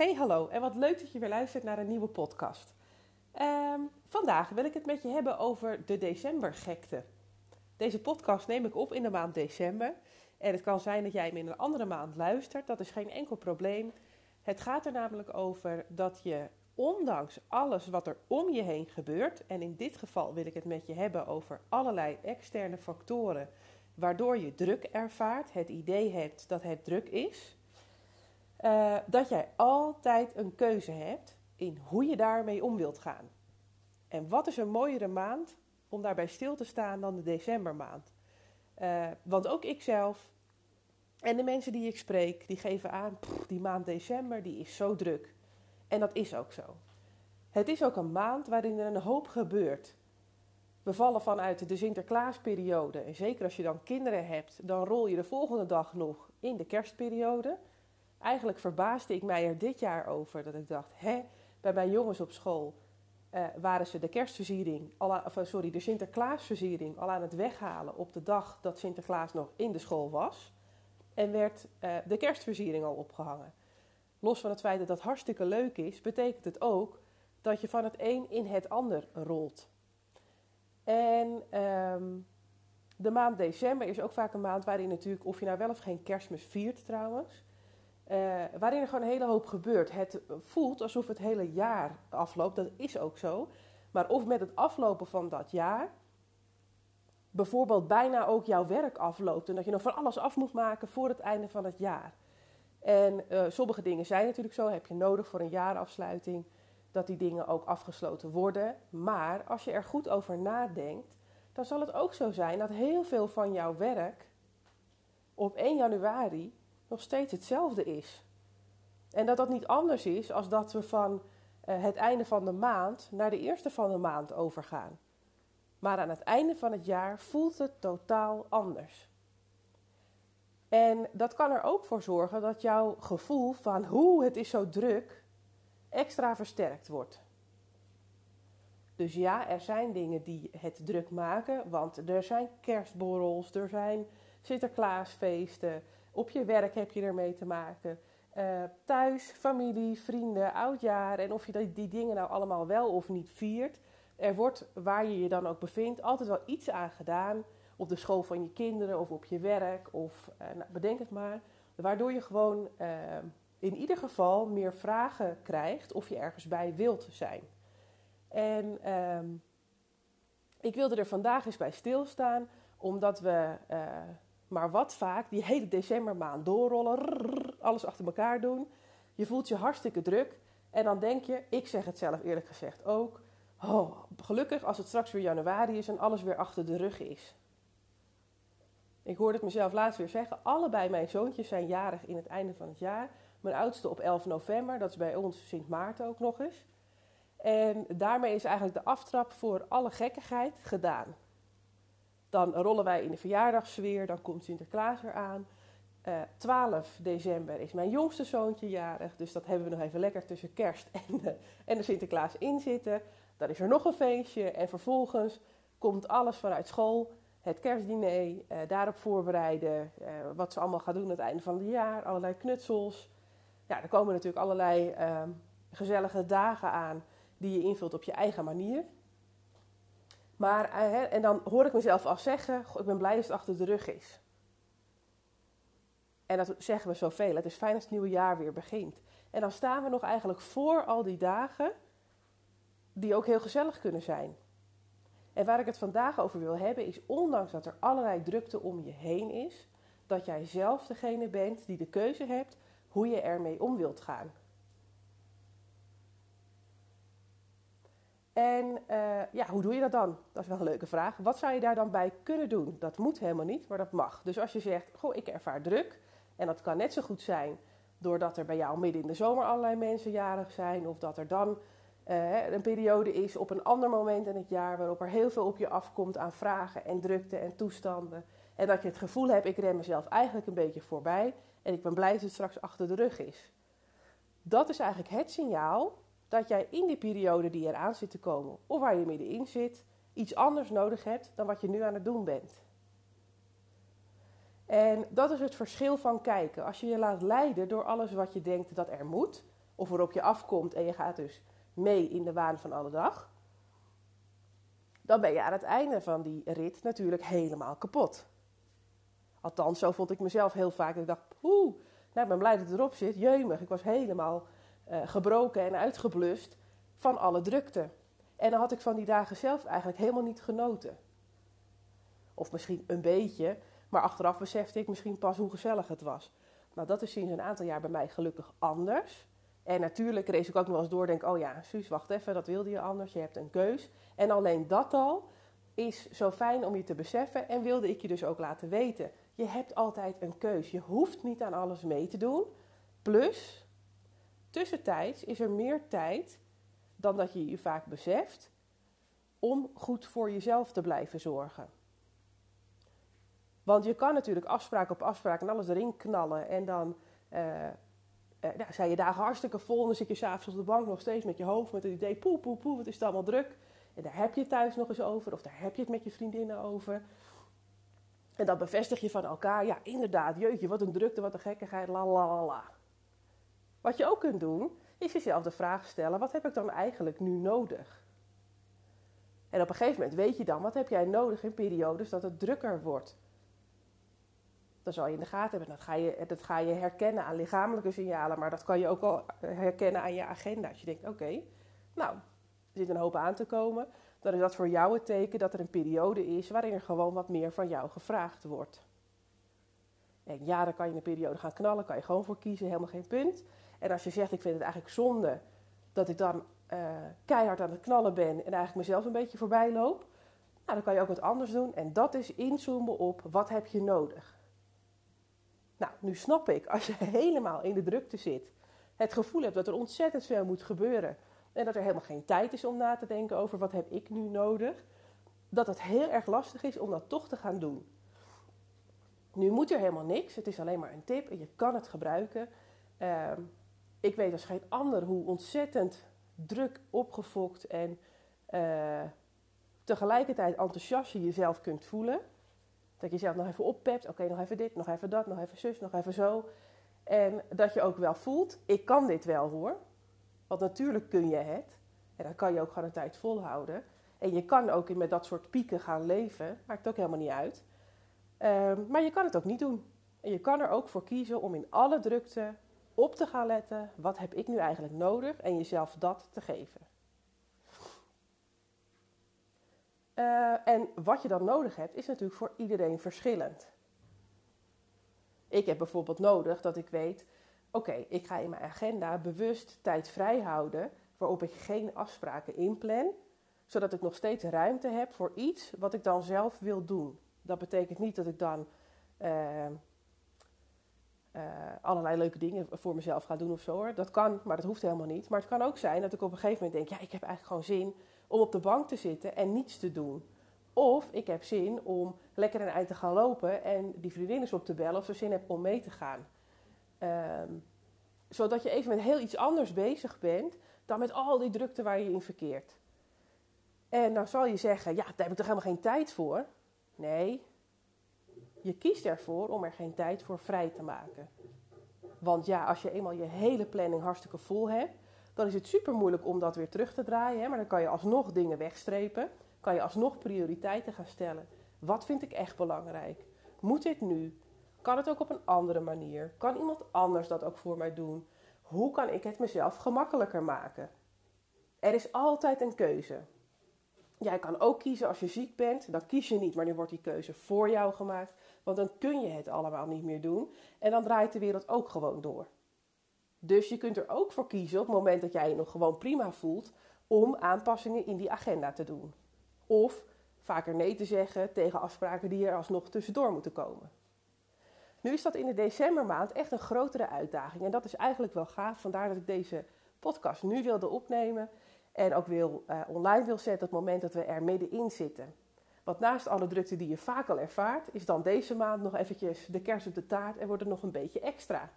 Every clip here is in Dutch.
Hey, hallo en wat leuk dat je weer luistert naar een nieuwe podcast. Ehm, vandaag wil ik het met je hebben over de decembergekte. Deze podcast neem ik op in de maand december. En het kan zijn dat jij hem in een andere maand luistert, dat is geen enkel probleem. Het gaat er namelijk over dat je, ondanks alles wat er om je heen gebeurt, en in dit geval wil ik het met je hebben over allerlei externe factoren waardoor je druk ervaart, het idee hebt dat het druk is uh, dat jij altijd een keuze hebt in hoe je daarmee om wilt gaan. En wat is een mooiere maand om daarbij stil te staan dan de decembermaand? Uh, want ook ikzelf en de mensen die ik spreek, die geven aan, die maand december die is zo druk. En dat is ook zo. Het is ook een maand waarin er een hoop gebeurt. We vallen vanuit de Sinterklaasperiode. En zeker als je dan kinderen hebt, dan rol je de volgende dag nog in de kerstperiode. Eigenlijk verbaasde ik mij er dit jaar over dat ik dacht: hè, bij mijn jongens op school uh, waren ze de kerstversiering, al of, sorry, de Sinterklaasversiering al aan het weghalen op de dag dat Sinterklaas nog in de school was. En werd uh, de kerstversiering al opgehangen. Los van het feit dat dat hartstikke leuk is, betekent het ook dat je van het een in het ander rolt. En um, de maand december is ook vaak een maand waarin natuurlijk, of je nou wel of geen kerstmis viert trouwens, uh, waarin er gewoon een hele hoop gebeurt. Het voelt alsof het hele jaar afloopt, dat is ook zo. Maar of met het aflopen van dat jaar bijvoorbeeld bijna ook jouw werk afloopt en dat je nog van alles af moet maken voor het einde van het jaar. En uh, sommige dingen zijn natuurlijk zo, heb je nodig voor een jaarafsluiting, dat die dingen ook afgesloten worden. Maar als je er goed over nadenkt, dan zal het ook zo zijn dat heel veel van jouw werk op 1 januari nog steeds hetzelfde is. En dat dat niet anders is als dat we van uh, het einde van de maand naar de eerste van de maand overgaan. Maar aan het einde van het jaar voelt het totaal anders. En dat kan er ook voor zorgen dat jouw gevoel van hoe het is zo druk extra versterkt wordt. Dus ja, er zijn dingen die het druk maken, want er zijn kerstborrels, er zijn Sinterklaasfeesten, op je werk heb je ermee te maken. Uh, thuis, familie, vrienden, oudjaar en of je die, die dingen nou allemaal wel of niet viert. Er wordt, waar je je dan ook bevindt, altijd wel iets aan gedaan. Op de school van je kinderen of op je werk of uh, nou, bedenk het maar. Waardoor je gewoon uh, in ieder geval meer vragen krijgt of je ergens bij wilt zijn. En uh, ik wilde er vandaag eens bij stilstaan, omdat we maar wat vaak die hele decembermaand doorrollen, alles achter elkaar doen. Je voelt je hartstikke druk en dan denk je, ik zeg het zelf eerlijk gezegd ook, oh, gelukkig als het straks weer januari is en alles weer achter de rug is. Ik hoorde het mezelf laatst weer zeggen, allebei mijn zoontjes zijn jarig in het einde van het jaar. Mijn oudste op 11 november, dat is bij ons Sint Maarten ook nog eens. En daarmee is eigenlijk de aftrap voor alle gekkigheid gedaan. Dan rollen wij in de verjaardagssfeer, dan komt Sinterklaas eraan. Uh, eh, 12 december is mijn jongste zoontje jarig, dus dat hebben we nog even lekker tussen kerst en de, en de Sinterklaas in zitten. Dan is er nog een feestje en vervolgens komt alles vanuit school, het kerstdiner, uh, daarop voorbereiden, wat ze allemaal gaan doen aan het einde van het jaar, allerlei knutsels. Ja, er komen natuurlijk allerlei ehm, gezellige dagen aan die je invult op je eigen manier. Maar, eh, en dan hoor ik mezelf al zeggen, ik ben blij dat het achter de rug is. En dat zeggen we zoveel. Het is fijn als het nieuwe jaar weer begint. En dan staan we nog eigenlijk voor al die dagen die ook heel gezellig kunnen zijn. En waar ik het vandaag over wil hebben is, ondanks dat er allerlei drukte om je heen is, dat jij zelf degene bent die de keuze hebt hoe je ermee om wilt gaan. En uh, ja, hoe doe je dat dan? Dat is wel een leuke vraag. Wat zou je daar dan bij kunnen doen? Dat moet helemaal niet, maar dat mag. Dus als je zegt, goh, ik ervaar druk. En dat kan net zo goed zijn doordat er bij jou midden in de zomer allerlei mensen jarig zijn. Of dat er dan uh, een periode is op een ander moment in het jaar waarop er heel veel op je afkomt aan vragen en drukte en toestanden. En dat je het gevoel hebt, ik ren mezelf eigenlijk een beetje voorbij. En ik ben blij dat het straks achter de rug is. Dat is eigenlijk het signaal dat jij in die periode die eraan zit te komen, of waar je middenin zit, iets anders nodig hebt dan wat je nu aan het doen bent. En dat is het verschil van kijken. Als je je laat leiden door alles wat je denkt dat er moet, of waarop je afkomt en je gaat dus mee in de waan van alle dag, dan ben je aan het einde van die rit natuurlijk helemaal kapot. Althans, zo vond ik mezelf heel vaak. Ik dacht, poeh, nou, ik ben blij dat het erop zit. Jeumig, ik was helemaal gebroken en uitgeblust van alle drukte. En dan had ik van die dagen zelf eigenlijk helemaal niet genoten. Of misschien een beetje, maar achteraf besefte ik misschien pas hoe gezellig het was. Nou, dat is sinds een aantal jaar bij mij gelukkig anders. En natuurlijk rees ik ook nog eens door, denk, oh ja, Suus, wacht even, dat wilde je anders, je hebt een keus. En alleen dat al is zo fijn om je te beseffen en wilde ik je dus ook laten weten. Je hebt altijd een keus. Je hoeft niet aan alles mee te doen. Plus, tussentijds is er meer tijd dan dat je je vaak beseft om goed voor jezelf te blijven zorgen. Want je kan natuurlijk afspraak op afspraak en alles erin knallen en dan uh, uh, zijn je dagen hartstikke vol en dan zit je s'avonds op de bank nog steeds met je hoofd met het idee poe, poe, poe, wat is het allemaal druk. En daar heb je het thuis nog eens over of daar heb je het met je vriendinnen over. En dan bevestig je van elkaar, ja inderdaad, jeetje, wat een drukte, wat een gekkigheid, la la la la. Wat je ook kunt doen, is jezelf de vraag stellen, wat heb ik dan eigenlijk nu nodig? En op een gegeven moment weet je dan, wat heb jij nodig in periodes dat het drukker wordt? Dan zal je in de gaten hebben. Dat ga je, dat ga je herkennen aan lichamelijke signalen, maar dat kan je ook al herkennen aan je agenda. Als je denkt, oké, nou, er zit een hoop aan te komen, dan is dat voor jou het teken dat er een periode is waarin er gewoon wat meer van jou gevraagd wordt. En ja, dan kan je een periode gaan knallen, kan je gewoon voor kiezen, helemaal geen punt. En als je zegt, ik vind het eigenlijk zonde dat ik dan uh, keihard aan het knallen ben en eigenlijk mezelf een beetje voorbij loop, nou, dan kan je ook wat anders doen. En dat is inzoomen op wat heb je nodig. Nou, nu snap ik, als je helemaal in de drukte zit, het gevoel hebt dat er ontzettend veel moet gebeuren en dat er helemaal geen tijd is om na te denken over wat heb ik nu nodig, dat het heel erg lastig is om dat toch te gaan doen. Nu moet er helemaal niks, het is alleen maar een tip en je kan het gebruiken. Uh, ik weet als geen ander hoe ontzettend druk, opgefokt en uh, tegelijkertijd enthousiast je jezelf kunt voelen. Dat je jezelf nog even oppept. Oké, nog even dit, nog even dat, nog even zus, nog even zo. En dat je ook wel voelt, ik kan dit wel hoor. Want natuurlijk kun je het. En dan kan je ook gewoon een tijd volhouden. En je kan ook met dat soort pieken gaan leven. Maakt ook helemaal niet uit. Um, maar je kan het ook niet doen. En je kan er ook voor kiezen om in alle drukte op te gaan letten. Wat heb ik nu eigenlijk nodig? En jezelf dat te geven. Uh, en wat je dan nodig hebt, is natuurlijk voor iedereen verschillend. Ik heb bijvoorbeeld nodig dat ik weet: oké, ik ga in mijn agenda bewust tijd vrij houden waarop ik geen afspraken inplan, zodat ik nog steeds ruimte heb voor iets wat ik dan zelf wil doen. Dat betekent niet dat ik dan uh, uh, allerlei leuke dingen voor mezelf ga doen of zo hoor. Dat kan, maar dat hoeft helemaal niet. Maar het kan ook zijn dat ik op een gegeven moment denk: ja, ik heb eigenlijk gewoon zin om op de bank te zitten en niets te doen. Of ik heb zin om lekker een eind te gaan lopen en die vriendinnen op te bellen of ze zin heb om mee te gaan. Um, zodat je even met heel iets anders bezig bent dan met al die drukte waar je in verkeert. En dan zal je zeggen, ja, daar heb ik toch helemaal geen tijd voor? Nee, je kiest ervoor om er geen tijd voor vrij te maken. Want ja, als je eenmaal je hele planning hartstikke vol hebt, dan is het super moeilijk om dat weer terug te draaien. Hè? Maar dan kan je alsnog dingen wegstrepen. Kan je alsnog prioriteiten gaan stellen. Wat vind ik echt belangrijk? Moet dit nu? Kan het ook op een andere manier? Kan iemand anders dat ook voor mij doen? Hoe kan ik het mezelf gemakkelijker maken? Er is altijd een keuze. Jij kan ook kiezen als je ziek bent, dan kies je niet, maar nu wordt die keuze voor jou gemaakt. Want dan kun je het allemaal niet meer doen. En dan draait de wereld ook gewoon door. Dus je kunt er ook voor kiezen op het moment dat jij je nog gewoon prima voelt om aanpassingen in die agenda te doen. Of vaker nee te zeggen tegen afspraken die er alsnog tussendoor moeten komen. Nu is dat in de decembermaand echt een grotere uitdaging en dat is eigenlijk wel gaaf. Vandaar dat ik deze podcast nu wilde opnemen en ook wil, uh, online wil zetten het moment dat we er middenin zitten. Want naast alle drukte die je vaak al ervaart, is dan deze maand nog eventjes de kers op de taart en wordt het nog een beetje extra.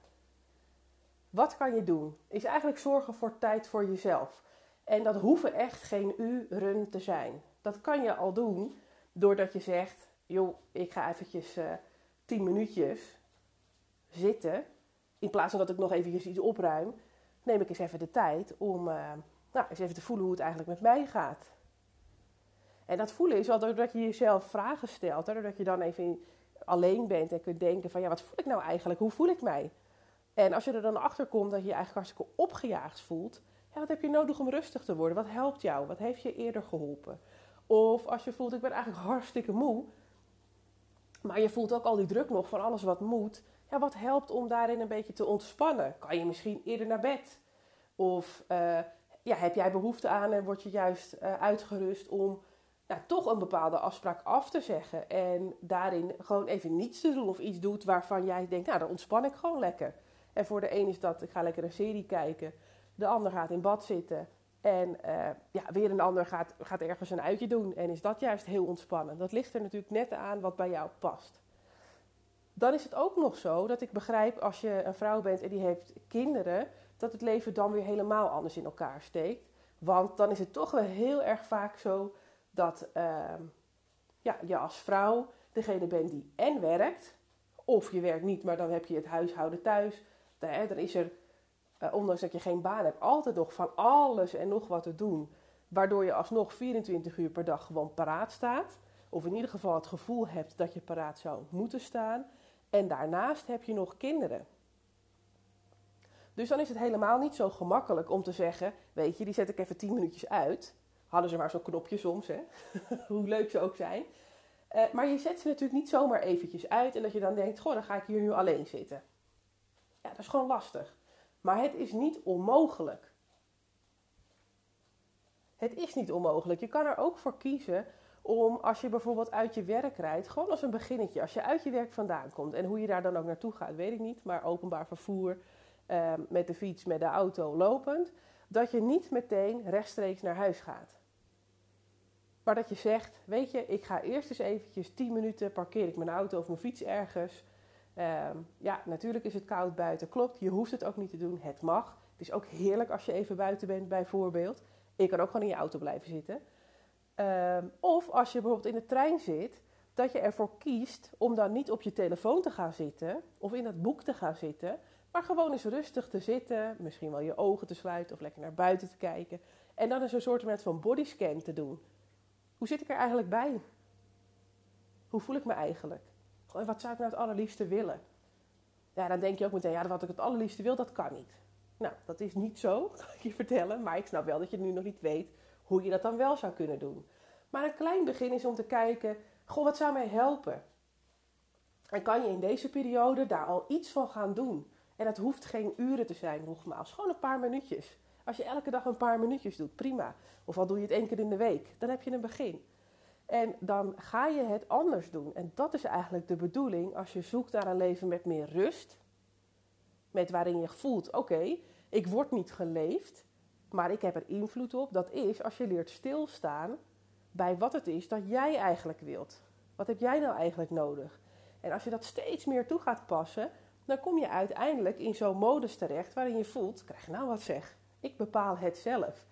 Wat kan je doen? Is eigenlijk zorgen voor tijd voor jezelf. En dat hoeven echt geen uren te zijn. Dat kan je al doen doordat je zegt: joh, ik ga eventjes uh, 10 minuutjes zitten. In plaats van dat ik nog eventjes iets opruim. neem ik eens even de tijd om uh, nou, eens even te voelen hoe het eigenlijk met mij gaat. En dat voelen is al doordat je jezelf vragen stelt, doordat je dan even alleen bent en kunt denken van ja, wat voel ik nou eigenlijk? Hoe voel ik mij? En als je er dan achter komt dat je je eigenlijk hartstikke opgejaagd voelt, ja, wat heb je nodig om rustig te worden? Wat helpt jou? Wat heeft je eerder geholpen? Of als je voelt, ik ben eigenlijk hartstikke moe, maar je voelt ook al die druk nog van alles wat moet. Ja, wat helpt om daarin een beetje te ontspannen? Kan je misschien eerder naar bed? Of uh, ja, heb jij behoefte aan en word je juist uh, uitgerust om ja, toch een bepaalde afspraak af te zeggen. En daarin gewoon even niets te doen of iets doet waarvan jij denkt, nou dan ontspan ik gewoon lekker. En voor de een is dat, ik ga lekker een serie kijken. De ander gaat in bad zitten. En uh, ja, weer een ander gaat, gaat ergens een uitje doen. En is dat juist heel ontspannen. Dat ligt er natuurlijk net aan wat bij jou past. Dan is het ook nog zo dat ik begrijp als je een vrouw bent en die heeft kinderen, dat het leven dan weer helemaal anders in elkaar steekt. Want dan is het toch wel heel erg vaak zo dat uh, ja, je als vrouw degene bent die en werkt, of je werkt niet, maar dan heb je het huishouden thuis. Dan is er, uh, ondanks dat je geen baan hebt, altijd nog van alles en nog wat te doen. Waardoor je alsnog 24 uur per dag gewoon paraat staat. Of in ieder geval het gevoel hebt dat je paraat zou moeten staan. En daarnaast heb je nog kinderen. Dus dan is het helemaal niet zo gemakkelijk om te zeggen: Weet je, die zet ik even 10 minuutjes uit. Hadden ze maar zo'n knopje soms, hè? hoe leuk ze ook zijn. Uh, maar je zet ze natuurlijk niet zomaar eventjes uit en dat je dan denkt: Goh, dan ga ik hier nu alleen zitten. Ja, dat is gewoon lastig. Maar het is niet onmogelijk. Het is niet onmogelijk. Je kan er ook voor kiezen om als je bijvoorbeeld uit je werk rijdt, gewoon als een beginnetje, als je uit je werk vandaan komt en hoe je daar dan ook naartoe gaat, weet ik niet, maar openbaar vervoer, eh, met de fiets, met de auto, lopend, dat je niet meteen rechtstreeks naar huis gaat. Maar dat je zegt, weet je, ik ga eerst eens eventjes 10 minuten, parkeer ik mijn auto of mijn fiets ergens. Ehm, ja, natuurlijk is het koud buiten, klopt. Je hoeft het ook niet te doen, het mag. Het is ook heerlijk als je even buiten bent, bijvoorbeeld. Je kan ook gewoon in je auto blijven zitten. Ehm, of als je bijvoorbeeld in de trein zit, dat je ervoor kiest om dan niet op je telefoon te gaan zitten of in het boek te gaan zitten, maar gewoon eens rustig te zitten, misschien wel je ogen te sluiten of lekker naar buiten te kijken. En dan eens een soort van bodyscan te doen. Hoe zit ik er eigenlijk bij? Hoe voel ik me eigenlijk? En wat zou ik nou het allerliefste willen? Ja, dan denk je ook meteen, ja, wat ik het allerliefste wil, dat kan niet. Nou, dat is niet zo, kan ik je vertellen. Maar ik snap wel dat je nu nog niet weet hoe je dat dan wel zou kunnen doen. Maar een klein begin is om te kijken, goh, wat zou mij helpen? En kan je in deze periode daar al iets van gaan doen? En het hoeft geen uren te zijn, nogmaals. Gewoon een paar minuutjes. Als je elke dag een paar minuutjes doet, prima. Of al doe je het één keer in de week, dan heb je een begin. En dan ga je het anders doen. En dat is eigenlijk de bedoeling als je zoekt naar een leven met meer rust. Met waarin je voelt, oké, ik word niet geleefd, maar ik heb er invloed op. Dat is als je leert stilstaan bij wat het is dat jij eigenlijk wilt. Wat heb jij nou eigenlijk nodig? En als je dat steeds meer toe gaat passen, dan kom je uiteindelijk in zo'n modus terecht waarin je voelt, krijg nou wat zeg, ik bepaal het zelf.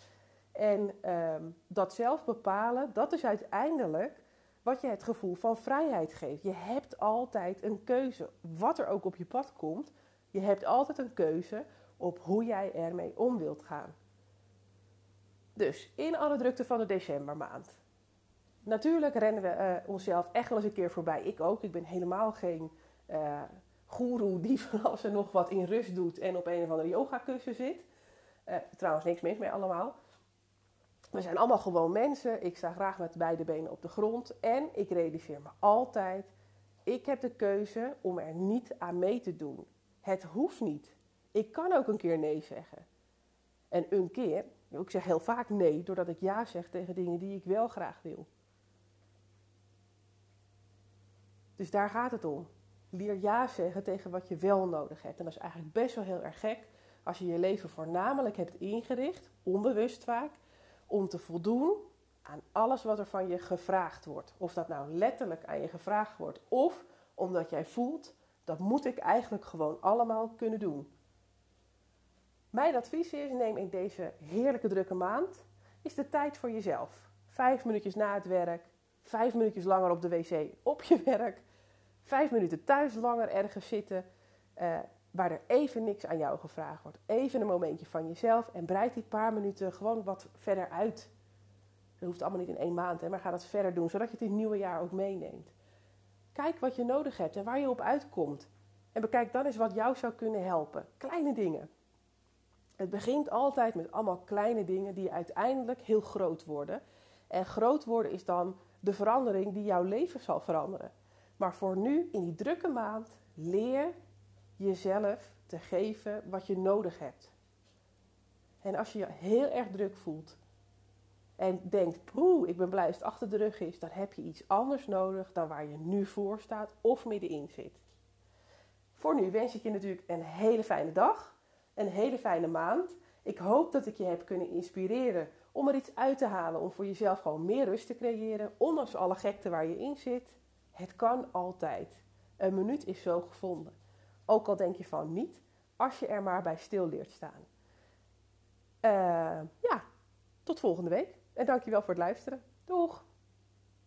En ehm, dat zelf bepalen, dat is uiteindelijk wat je het gevoel van vrijheid geeft. Je hebt altijd een keuze, wat er ook op je pad komt. Je hebt altijd een keuze op hoe jij ermee om wilt gaan. Dus in alle drukte van de decembermaand. Natuurlijk rennen we uh, onszelf echt wel eens een keer voorbij. Ik ook. Ik ben helemaal geen uh, goeroe die van alles nog wat in rust doet en op een of andere yogakussen zit. Uh, trouwens, niks mis mee allemaal. We zijn allemaal gewoon mensen. Ik sta graag met beide benen op de grond. En ik realiseer me altijd: ik heb de keuze om er niet aan mee te doen. Het hoeft niet. Ik kan ook een keer nee zeggen. En een keer, ik zeg heel vaak nee, doordat ik ja zeg tegen dingen die ik wel graag wil. Dus daar gaat het om. Leer ja zeggen tegen wat je wel nodig hebt. En dat is eigenlijk best wel heel erg gek als je je leven voornamelijk hebt ingericht, onbewust vaak, om te voldoen aan alles wat er van je gevraagd wordt. Of dat nou letterlijk aan je gevraagd wordt, of omdat jij voelt, dat moet ik eigenlijk gewoon allemaal kunnen doen. Mijn advies is, neem in deze heerlijke drukke maand, is de tijd voor jezelf. Vijf minuutjes na het werk, vijf minuutjes langer op de wc op je werk, vijf minuten thuis langer ergens zitten. Uh, waar er even niks aan jou gevraagd wordt. Even een momentje van jezelf en breid die paar minuten gewoon wat verder uit. Dat hoeft allemaal niet in één maand, hè, maar ga dat verder doen, zodat je het in het nieuwe jaar ook meeneemt. Kijk wat je nodig hebt en waar je op uitkomt. En bekijk dan eens wat jou zou kunnen helpen. Kleine dingen. Het begint altijd met allemaal kleine dingen die uiteindelijk heel groot worden. En groot worden is dan de verandering die jouw leven zal veranderen. Maar voor nu, in die drukke maand, leer jezelf te geven wat je nodig hebt. En als je je heel erg druk voelt en denkt, poeh, ik ben blij dat het achter de rug is, dan heb je iets anders nodig dan waar je nu voor staat of middenin zit. Voor nu wens ik je natuurlijk een hele fijne dag, een hele fijne maand. Ik hoop dat ik je heb kunnen inspireren om er iets uit te halen, om voor jezelf gewoon meer rust te creëren, ondanks alle gekte waar je in zit. Het kan altijd. Een minuut is zo gevonden. Ook al denk je van niet, als je er maar bij stil leert staan. Uh, ja, tot volgende week. En dankjewel voor het luisteren. Doeg!